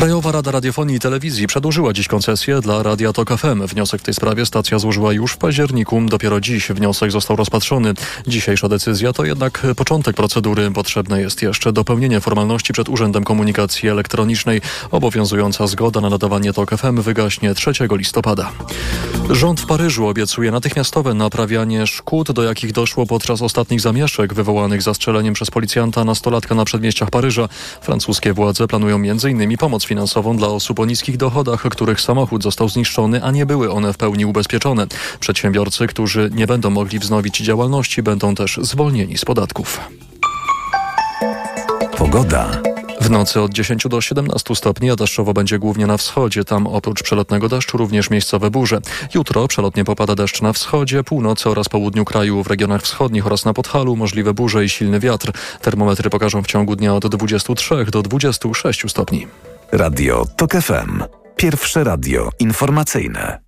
Krajowa Rada Radiofonii i Telewizji przedłużyła dziś koncesję dla Radia Tok FM. Wniosek w tej sprawie stacja złożyła już w październiku. Dopiero dziś wniosek został rozpatrzony. Dzisiejsza decyzja to jednak początek procedury. Potrzebne jest jeszcze dopełnienie formalności przed Urzędem Komunikacji Elektronicznej. Obowiązująca zgoda na nadawanie Tok FM wygaśnie 3 listopada. Rząd w Paryżu obiecuje natychmiastowe naprawianie szkód, do jakich doszło podczas ostatnich zamieszek wywołanych zastrzeleniem przez policjanta nastolatka na przedmieściach Paryża. Francuskie władze planują m.in. pomoc finansową dla osób o niskich dochodach, których samochód został zniszczony, a nie były one w pełni ubezpieczone. Przedsiębiorcy, którzy nie będą mogli wznowić działalności, będą też zwolnieni z podatków. Pogoda. W nocy od 10 do 17 stopni, a deszczowo będzie głównie na wschodzie. Tam oprócz przelotnego deszczu również miejscowe burze. Jutro przelotnie popada deszcz na wschodzie, północy oraz południu kraju. W regionach wschodnich oraz na Podhalu możliwe burze i silny wiatr. Termometry pokażą w ciągu dnia od 23 do 26 stopni. Radio TOK FM. Pierwsze radio informacyjne.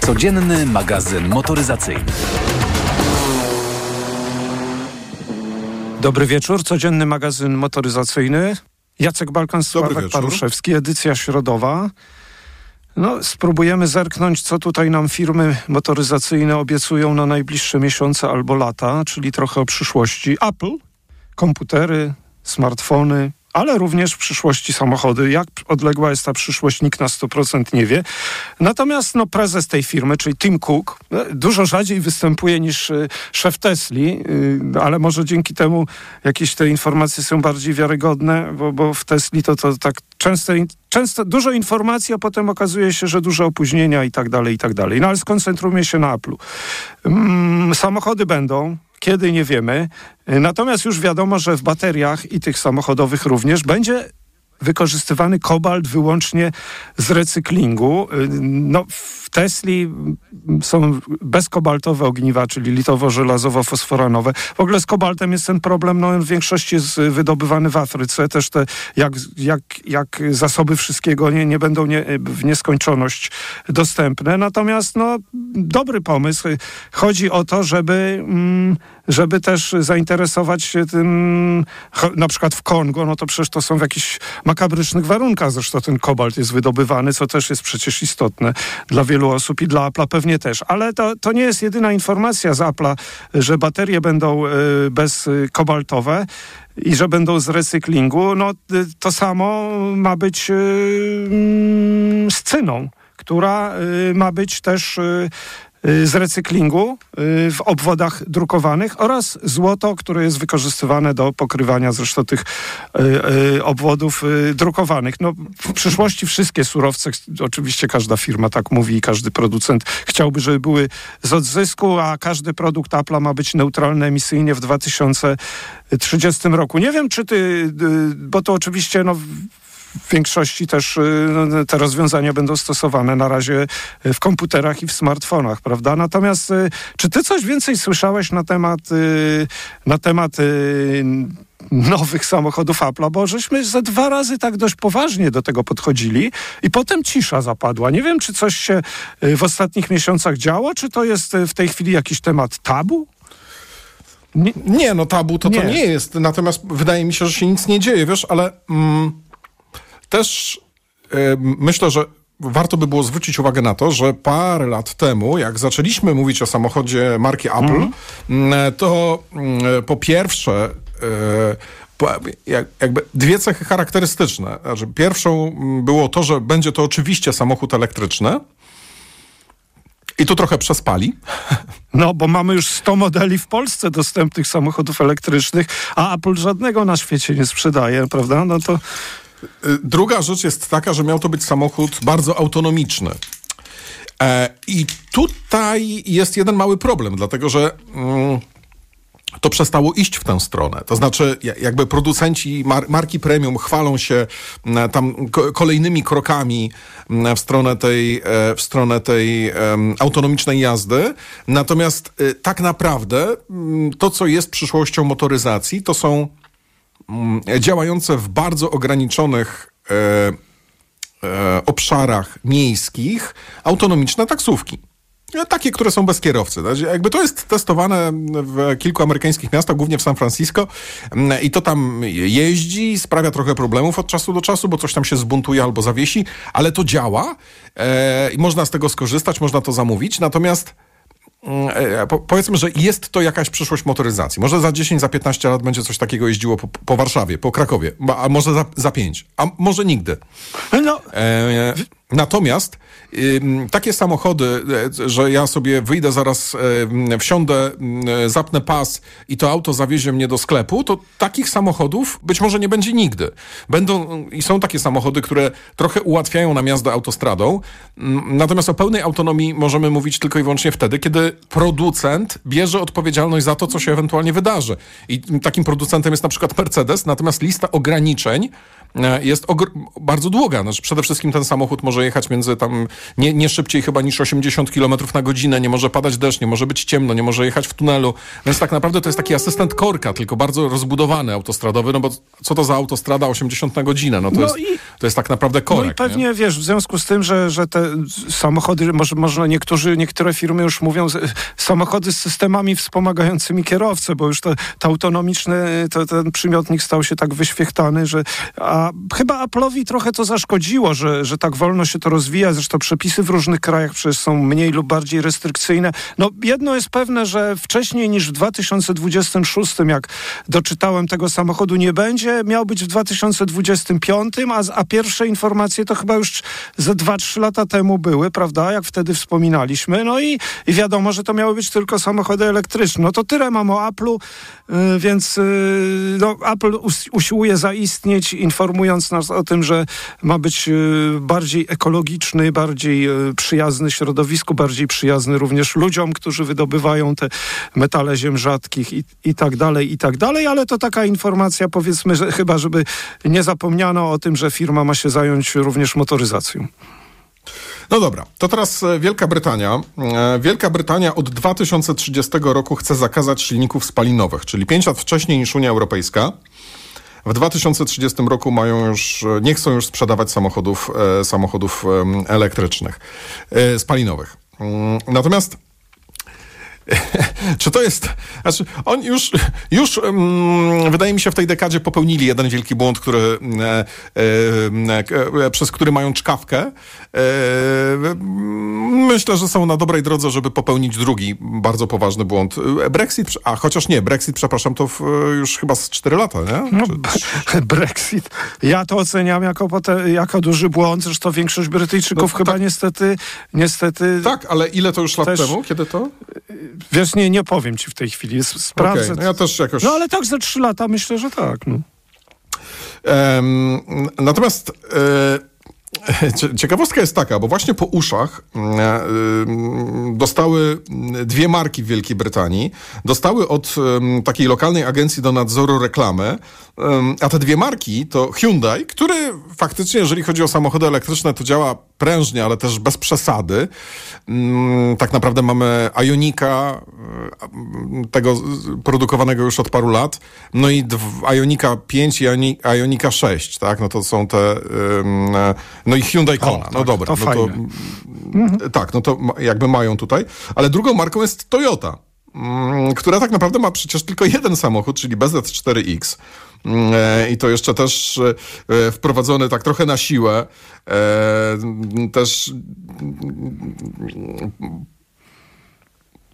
Codzienny magazyn motoryzacyjny. Dobry wieczór, codzienny magazyn motoryzacyjny. Jacek Balkan, Sławek Paruszewski, edycja środowa. No, spróbujemy zerknąć, co tutaj nam firmy motoryzacyjne obiecują na najbliższe miesiące albo lata, czyli trochę o przyszłości. Apple, komputery, smartfony, ale również w przyszłości samochody. Jak odległa jest ta przyszłość, nikt na 100% nie wie. Natomiast no, prezes tej firmy, czyli Tim Cook, e, dużo rzadziej występuje niż e, szef Tesli, e, ale może dzięki temu jakieś te informacje są bardziej wiarygodne, bo, bo w Tesli to, to tak często, często dużo informacji, a potem okazuje się, że duże opóźnienia i tak dalej, i tak dalej. No ale skoncentrujmy się na Apple'u. Mm, samochody będą, kiedy nie wiemy. Natomiast już wiadomo, że w bateriach i tych samochodowych również będzie wykorzystywany kobalt wyłącznie z recyklingu. No, w Tesli są bezkobaltowe ogniwa, czyli litowo-żelazowo-fosforanowe. W ogóle z kobaltem jest ten problem, no w większości jest wydobywany w Afryce. Też te, jak, jak, jak zasoby wszystkiego nie, nie będą nie, w nieskończoność dostępne. Natomiast no, dobry pomysł. Chodzi o to, żeby, mm, żeby też zainteresować się tym, na przykład w Kongo, no to przecież to są w jakichś makabrycznych warunkach. Zresztą ten kobalt jest wydobywany, co też jest przecież istotne dla wielu osób i dla Apple'a pewnie też. Ale to, to nie jest jedyna informacja z Apple'a, że baterie będą y, bezkobaltowe i że będą z recyklingu. No to samo ma być y, mm, z cyną która ma być też z recyklingu y, w obwodach drukowanych oraz złoto, które jest wykorzystywane do pokrywania zresztą tych y, obwodów drukowanych. No, w przyszłości wszystkie surowce, oczywiście każda firma tak mówi i każdy producent chciałby, żeby były z odzysku, a każdy produkt Apple ma być neutralny emisyjnie w 2030 roku. Nie wiem, czy ty, bo to oczywiście no, w większości też y, no, te rozwiązania będą stosowane na razie w komputerach i w smartfonach, prawda? Natomiast y, czy ty coś więcej słyszałeś na temat, y, na temat nowych samochodów Apple'a, bo żeśmy ze dwa razy tak dość poważnie do tego podchodzili i potem cisza zapadła. Nie wiem, czy coś się w ostatnich miesiącach działo, czy to jest w tej chwili jakiś temat tabu? Nie, nie no tabu to nie. to nie jest. Natomiast wydaje mi się, że się nic nie dzieje, wiesz, ale... Mm też yy, myślę, że warto by było zwrócić uwagę na to, że parę lat temu, jak zaczęliśmy mówić o samochodzie marki Apple, mm. to po pierwsze yy, jakby dwie cechy charakterystyczne. Znaczy, pierwszą było to, że będzie to oczywiście samochód elektryczny, i tu trochę przespali. No, bo mamy już 100 modeli w Polsce dostępnych samochodów elektrycznych, a Apple żadnego na świecie nie sprzedaje, prawda? No to druga rzecz jest taka, że miał to być samochód bardzo autonomiczny. E, I tutaj jest jeden mały problem, dlatego że mm, to przestało iść w tę stronę. To znaczy, jakby producenci mar marki premium chwalą się mm, tam kolejnymi krokami mm, w stronę tej, e, w stronę tej autonomicznej jazdy. Natomiast y, tak naprawdę to, co jest przyszłością motoryzacji, to są działające w bardzo ograniczonych e, e, obszarach miejskich autonomiczne taksówki. No, takie, które są bez kierowcy. Znaczy, jakby to jest testowane w kilku amerykańskich miastach, głównie w San Francisco mm, i to tam jeździ, sprawia trochę problemów od czasu do czasu, bo coś tam się zbuntuje albo zawiesi, ale to działa e, i można z tego skorzystać, można to zamówić, natomiast mm, e, po, powiedzmy, że jest to jakaś przyszłość motoryzacji. Może za 10, za 15 lat będzie coś takiego jeździło po, po Warszawie, po Krakowie, a może za, za 5, a może nigdy. No. E, natomiast takie samochody, e, że ja sobie wyjdę zaraz, e, wsiądę, e, zapnę pas i to auto zawiezie mnie do sklepu, to takich samochodów być może nie będzie nigdy. Będą i są takie samochody, które trochę ułatwiają nam jazdę autostradą, natomiast o pełnej autonomii możemy mówić tylko i wyłącznie wtedy, kiedy producent bierze odpowiedzialność za to, co się ewentualnie wydarzy. I takim producentem jest na przykład Mercedes, natomiast lista ograniczeń jest bardzo długa. Znaczy, przede wszystkim ten samochód może jechać między tam nie, nie szybciej chyba niż 80 km na godzinę, nie może padać deszcz, nie może być ciemno, nie może jechać w tunelu. Więc tak naprawdę to jest taki asystent korka, tylko bardzo rozbudowany autostradowy, no bo co to za autostrada 80 na godzinę? No to, no jest, i, to jest tak naprawdę korek. No i pewnie, nie? wiesz, w związku z tym, że, że te samochody, może, można niektórzy, niektóre firmy już mówią, samochody z systemami wspomagającymi kierowcę, bo już to, to autonomiczny, to, ten przymiotnik stał się tak wyświechtany, że a chyba Apple'owi trochę to zaszkodziło, że, że tak wolno się to rozwija, zresztą przepisy w różnych krajach przecież są mniej lub bardziej restrykcyjne. No jedno jest pewne, że wcześniej niż w 2026, jak doczytałem tego samochodu nie będzie, miał być w 2025, a, a pierwsze informacje to chyba już ze 2-3 lata temu były, prawda, jak wtedy wspominaliśmy. No i, i wiadomo, że to miały być tylko samochody elektryczne. No to tyle mam o Apple'u, yy, więc yy, no, Apple us usiłuje zaistnieć, informując nas o tym, że ma być yy, bardziej ekologiczny, bardziej e, przyjazny środowisku, bardziej przyjazny również ludziom, którzy wydobywają te metale ziem rzadkich i, i tak dalej, i tak dalej, ale to taka informacja powiedzmy, że chyba żeby nie zapomniano o tym, że firma ma się zająć również motoryzacją. No dobra, to teraz e, Wielka Brytania. E, Wielka Brytania od 2030 roku chce zakazać silników spalinowych, czyli 5 lat wcześniej niż Unia Europejska. W 2030 roku mają już, nie chcą już sprzedawać samochodów, e, samochodów elektrycznych, e, spalinowych. Mm, natomiast Czy to jest. Znaczy, oni już, już um, wydaje mi się, w tej dekadzie popełnili jeden wielki błąd, który, e, e, e, przez który mają czkawkę. E, myślę, że są na dobrej drodze, żeby popełnić drugi bardzo poważny błąd. Brexit, a chociaż nie, Brexit, przepraszam, to w, już chyba z 4 lata, nie? No, Brexit. Ja to oceniam jako, jako duży błąd. Zresztą większość Brytyjczyków no, chyba tak, niestety, niestety. Tak, ale ile to już lat temu? Kiedy to? Wiesz, nie, nie powiem ci w tej chwili. Sprawdzę. Okay, no ja też jakoś... No ale tak za trzy lata myślę, że tak. No. Um, natomiast... E, Ciekawostka jest taka, bo właśnie po uszach mm, e, dostały dwie marki w Wielkiej Brytanii. Dostały od takiej lokalnej agencji do nadzoru reklamy, a te dwie marki to Hyundai, który faktycznie, jeżeli chodzi o samochody elektryczne, to działa prężnie, ale też bez przesady. Mm, tak naprawdę mamy Ionika, e, tego produkowanego już od paru lat, no i Ionika 5 i Ionika 6, tak? No to są te, no i Hyundai Kona. no tak, dobra, to no to, mhm. tak, no to jakby mają tutaj, ale drugą marką jest Toyota mm, która tak naprawdę ma przecież tylko jeden samochód, czyli BZ4X. Mm, e, I to jeszcze też e, wprowadzony tak trochę na siłę. E, też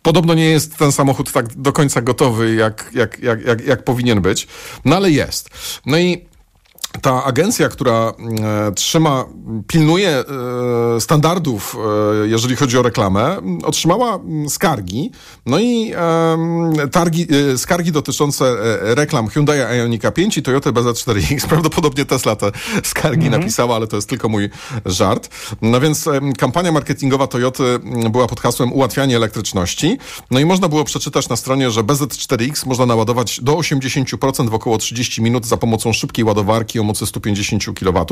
Podobno nie jest ten samochód tak do końca gotowy, jak, jak, jak, jak, jak powinien być, no ale jest. No i ta agencja, która e, trzyma, pilnuje e, standardów, e, jeżeli chodzi o reklamę, otrzymała skargi. No i targi, skargi dotyczące reklam Hyundai Ioniqa 5 i Toyota BZ4X. Prawdopodobnie Tesla te skargi mhm. napisała, ale to jest tylko mój żart. No więc kampania marketingowa Toyoty była pod hasłem ułatwianie elektryczności. No i można było przeczytać na stronie, że BZ4X można naładować do 80% w około 30 minut za pomocą szybkiej ładowarki o mocy 150 kW.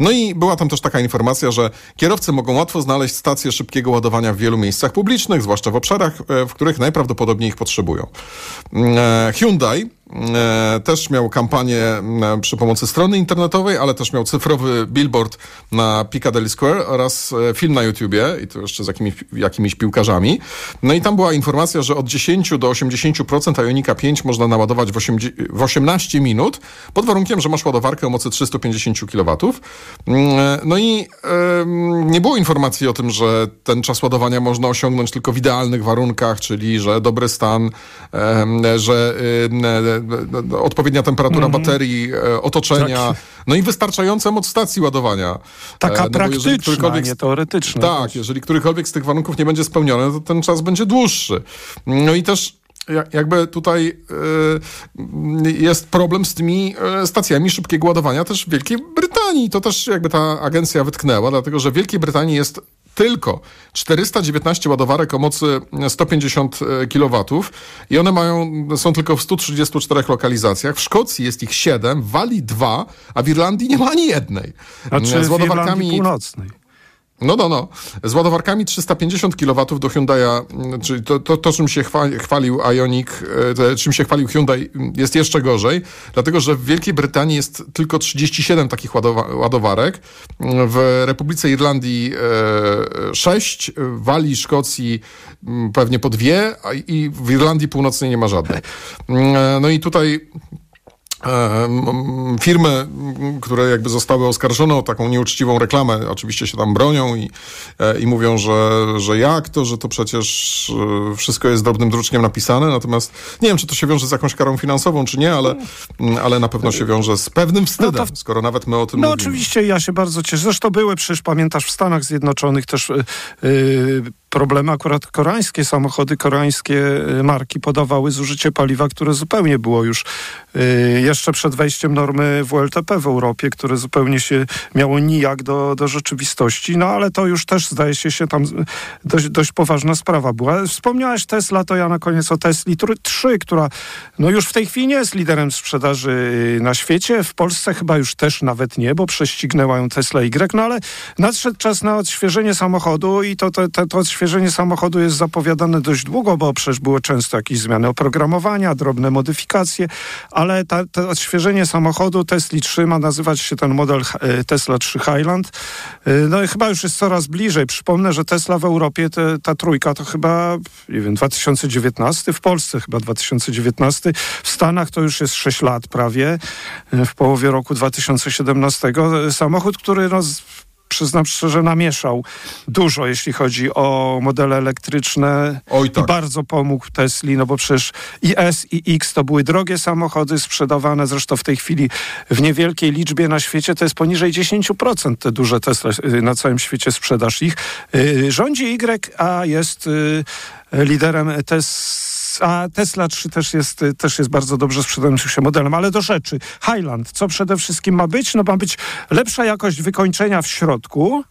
No i była tam też taka informacja, że kierowcy mogą łatwo znaleźć stacje szybkiego ładowania w wielu miejscach publicznych, zwłaszcza w obszarach, e, w których najprawdopodobniej ich potrzebują. Mm, e, Hyundai też miał kampanię e, przy pomocy strony internetowej, ale też miał cyfrowy billboard na Piccadilly Square oraz e, film na YouTubie i to jeszcze z jakimiś, jakimiś piłkarzami. No i tam była informacja, że od 10 do 80% Ionika 5 można naładować w, 8, w 18 minut, pod warunkiem, że masz ładowarkę o mocy 350 kW. Mm, no i e, nie było informacji o tym, że ten czas ładowania można osiągnąć tylko w idealnych warunkach, czyli że dobry stan, e, że e, odpowiednia temperatura mm -hmm. baterii, otoczenia, tak. no i wystarczająca moc stacji ładowania. Taka no praktyczna, nie teoretyczna. Tak, jeżeli którykolwiek z tych warunków nie będzie spełniony, to ten czas będzie dłuższy. No i też jakby tutaj y, jest problem z tymi stacjami szybkiego ładowania też w Wielkiej Brytanii. To też jakby ta agencja wytknęła, dlatego że w Wielkiej Brytanii jest tylko 419 ładowarek o mocy 150 kW i one mają, są tylko w 134 lokalizacjach. W Szkocji jest ich 7, w Walii 2, a w Irlandii nie ma ani jednej. Znaczy z ładowarkami... w Irlandii Północnej. No, no, no. Z ładowarkami 350 kW do Hyundai'a, czyli to, to, to czym się chwalił Ioniq, e, czym się chwalił Hyundai, jest jeszcze gorzej, dlatego że w Wielkiej Brytanii jest tylko 37 takich ładowarek, w Republice Irlandii 6, e, w Walii, Szkocji pewnie po dwie, i w Irlandii Północnej nie ma żadnej. E, no i tutaj firmy, które jakby zostały oskarżone o taką nieuczciwą reklamę, oczywiście się tam bronią i, e, i mówią, że, że jak to, że to przecież e, wszystko jest drobnym druczkiem napisane, natomiast nie wiem, czy to się wiąże z jakąś karą finansową, czy nie, ale, ale na pewno się wiąże z pewnym wstydem, no to, skoro nawet my o tym no mówimy. No oczywiście, ja się bardzo cieszę. Zresztą były, przecież pamiętasz, w Stanach Zjednoczonych też yy, problemy. Akurat koreańskie samochody, koreańskie y, marki podawały zużycie paliwa, które zupełnie było już y, jeszcze przed wejściem normy WLTP w Europie, które zupełnie się miało nijak do, do rzeczywistości. No ale to już też zdaje się, się tam dość, dość poważna sprawa była. Wspomniałeś Tesla, to ja na koniec o Tesli 3, która no już w tej chwili nie jest liderem sprzedaży y, na świecie. W Polsce chyba już też nawet nie, bo prześcignęła ją Tesla Y, no ale nadszedł czas na odświeżenie samochodu i to, to, to, to odświeżenie odświeżenie samochodu jest zapowiadane dość długo, bo przecież były często jakieś zmiany oprogramowania, drobne modyfikacje, ale ta, to odświeżenie samochodu Tesla 3 ma nazywać się ten model e, Tesla 3 Highland. E, no i chyba już jest coraz bliżej. Przypomnę, że Tesla w Europie, te, ta trójka to chyba, nie wiem, 2019, w Polsce chyba 2019, w Stanach to już jest 6 lat prawie, e, w połowie roku 2017. Samochód, który no, przyznam szczerze, namieszał dużo, jeśli chodzi o modele elektryczne. Oj, tak. I bardzo pomógł Tesli, no bo przecież i S i X to były drogie samochody sprzedawane, zresztą w tej chwili w niewielkiej liczbie na świecie to jest poniżej 10% te duże Tesla y, na całym świecie sprzedaż ich. Y, rządzi Y, a jest y, liderem Tesla a Tesla 3 też jest, też jest bardzo dobrze sprzedającym się modelem. Ale do rzeczy. Highland, co przede wszystkim ma być? No ma być lepsza jakość wykończenia w środku,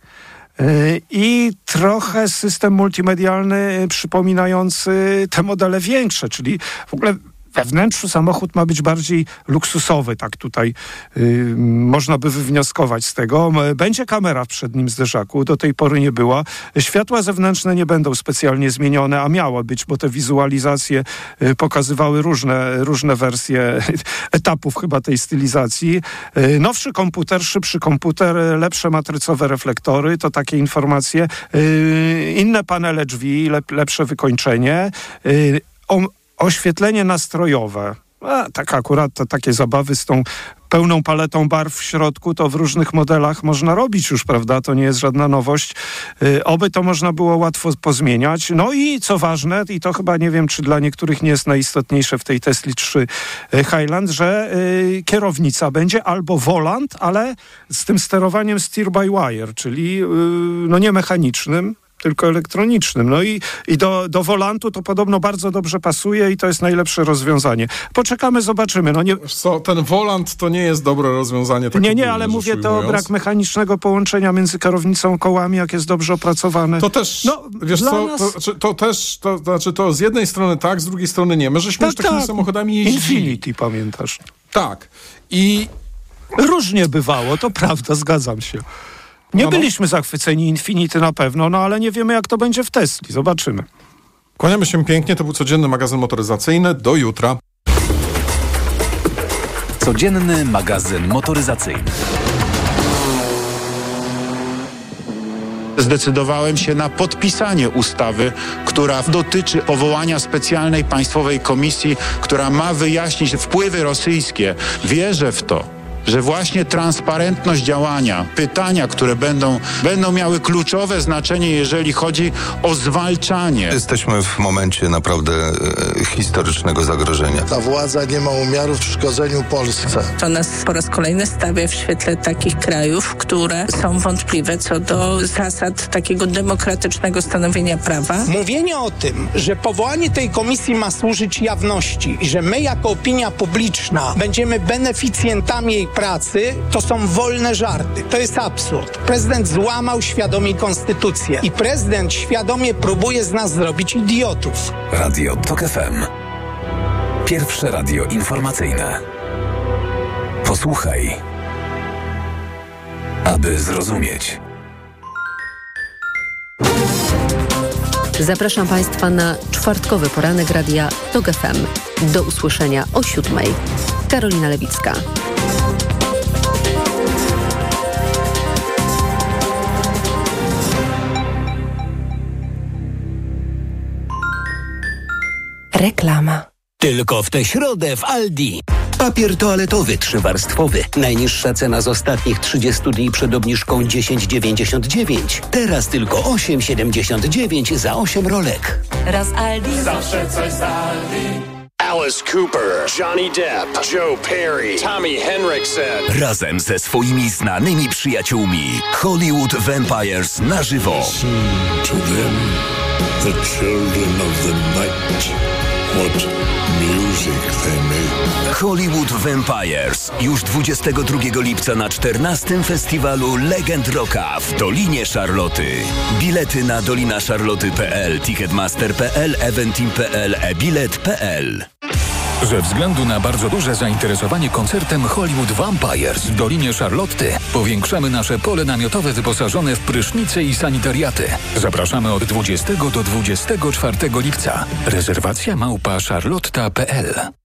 y, i trochę system multimedialny przypominający te modele większe, czyli w ogóle we wnętrzu samochód ma być bardziej luksusowy, tak tutaj yy, można by wywnioskować z tego. Będzie kamera w przednim zderzaku, do tej pory nie była. Światła zewnętrzne nie będą specjalnie zmienione, a miało być, bo te wizualizacje yy, pokazywały różne, różne wersje etapów chyba tej stylizacji. Yy, nowszy komputer, szybszy komputer, lepsze matrycowe reflektory, to takie informacje. Y, inne panele drzwi, lep, lepsze wykończenie. Y, oświetlenie nastrojowe. A, tak akurat to takie zabawy z tą pełną paletą barw w środku, to w różnych modelach można robić już, prawda? To nie jest żadna nowość. Yy, oby to można było łatwo pozmieniać. No i co ważne, i to chyba nie wiem, czy dla niektórych nie jest najistotniejsze w tej Tesli 3 y, Highland, że yy, kierownica będzie albo volant, ale z tym sterowaniem steer by wire, czyli yy, no nie mechanicznym, tylko elektronicznym. No i, i do, do wolantu to podobno bardzo dobrze pasuje i to jest najlepsze rozwiązanie. Poczekamy, zobaczymy. No nie... Co, ten wolant to nie jest dobre rozwiązanie. Tak nie, nie, ale mówię to o brak mechanicznego połączenia między kierownicą kołami, jak jest dobrze opracowane. To też, no, wiesz co, nas... to, znaczy, to, też, to znaczy to z jednej strony tak, z drugiej strony nie. My żeśmy tak, już takimi tak. samochodami jeździli. Infinity, pamiętasz? Tak. I... Różnie bywało, to prawda, zgadzam się. Nie no, byliśmy zachwyceni Infinity na pewno, no ale nie wiemy jak to będzie w Tesli. Zobaczymy. Kłaniamy się pięknie. To był codzienny magazyn motoryzacyjny. Do jutra. Codzienny magazyn motoryzacyjny. zdecydowałem się na podpisanie ustawy, która dotyczy powołania specjalnej państwowej komisji, która ma wyjaśnić wpływy rosyjskie. Wierzę w to że właśnie transparentność działania, pytania, które będą, będą miały kluczowe znaczenie, jeżeli chodzi o zwalczanie. Jesteśmy w momencie naprawdę e, historycznego zagrożenia. Ta władza nie ma umiarów w szkodzeniu Polsce. To nas po raz kolejny stawia w świetle takich krajów, które są wątpliwe co do zasad takiego demokratycznego stanowienia prawa. Mówienie o tym, że powołanie tej komisji ma służyć jawności i że my jako opinia publiczna będziemy beneficjentami jej pracy to są wolne żarty. To jest absurd. Prezydent złamał świadomie konstytucję i prezydent świadomie próbuje z nas zrobić idiotów. Radio TOK FM. Pierwsze radio informacyjne. Posłuchaj, aby zrozumieć. Zapraszam Państwa na czwartkowy poranek radia TOG FM. Do usłyszenia o siódmej. Karolina Lewicka. Reklama. Tylko w tę środę w Aldi. Papier toaletowy trzywarstwowy. Najniższa cena z ostatnich 30 dni przed obniżką 10,99. Teraz tylko 8,79 za 8 rolek. Raz Aldi. Zawsze coś z Aldi. Alice Cooper, Johnny Depp, Joe Perry, Tommy Henriksen. Razem ze swoimi znanymi przyjaciółmi Hollywood Vampires na żywo. Listen to them, the children of the night. What music they make. Hollywood Vampires już 22 lipca na 14 festiwalu Legend Rocka w Dolinie Charloty. Bilety na dolinaszarloty.pl, ticketmaster.pl, eventim.pl, e-bilet.pl. Ze względu na bardzo duże zainteresowanie koncertem Hollywood Vampires w Dolinie Charlotty powiększamy nasze pole namiotowe wyposażone w prysznice i sanitariaty. Zapraszamy od 20 do 24 lipca. Rezerwacja małpa charlotta.pl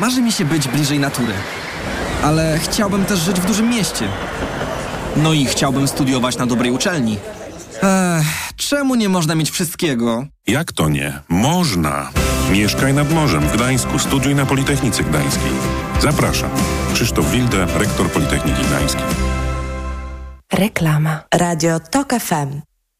Marzy mi się być bliżej natury, ale chciałbym też żyć w dużym mieście. No i chciałbym studiować na dobrej uczelni. Ech, czemu nie można mieć wszystkiego? Jak to nie? Można! Mieszkaj nad morzem w Gdańsku, studiuj na Politechnice Gdańskiej. Zapraszam. Krzysztof Wilde, rektor Politechniki Gdańskiej. Reklama. Radio TOK FM.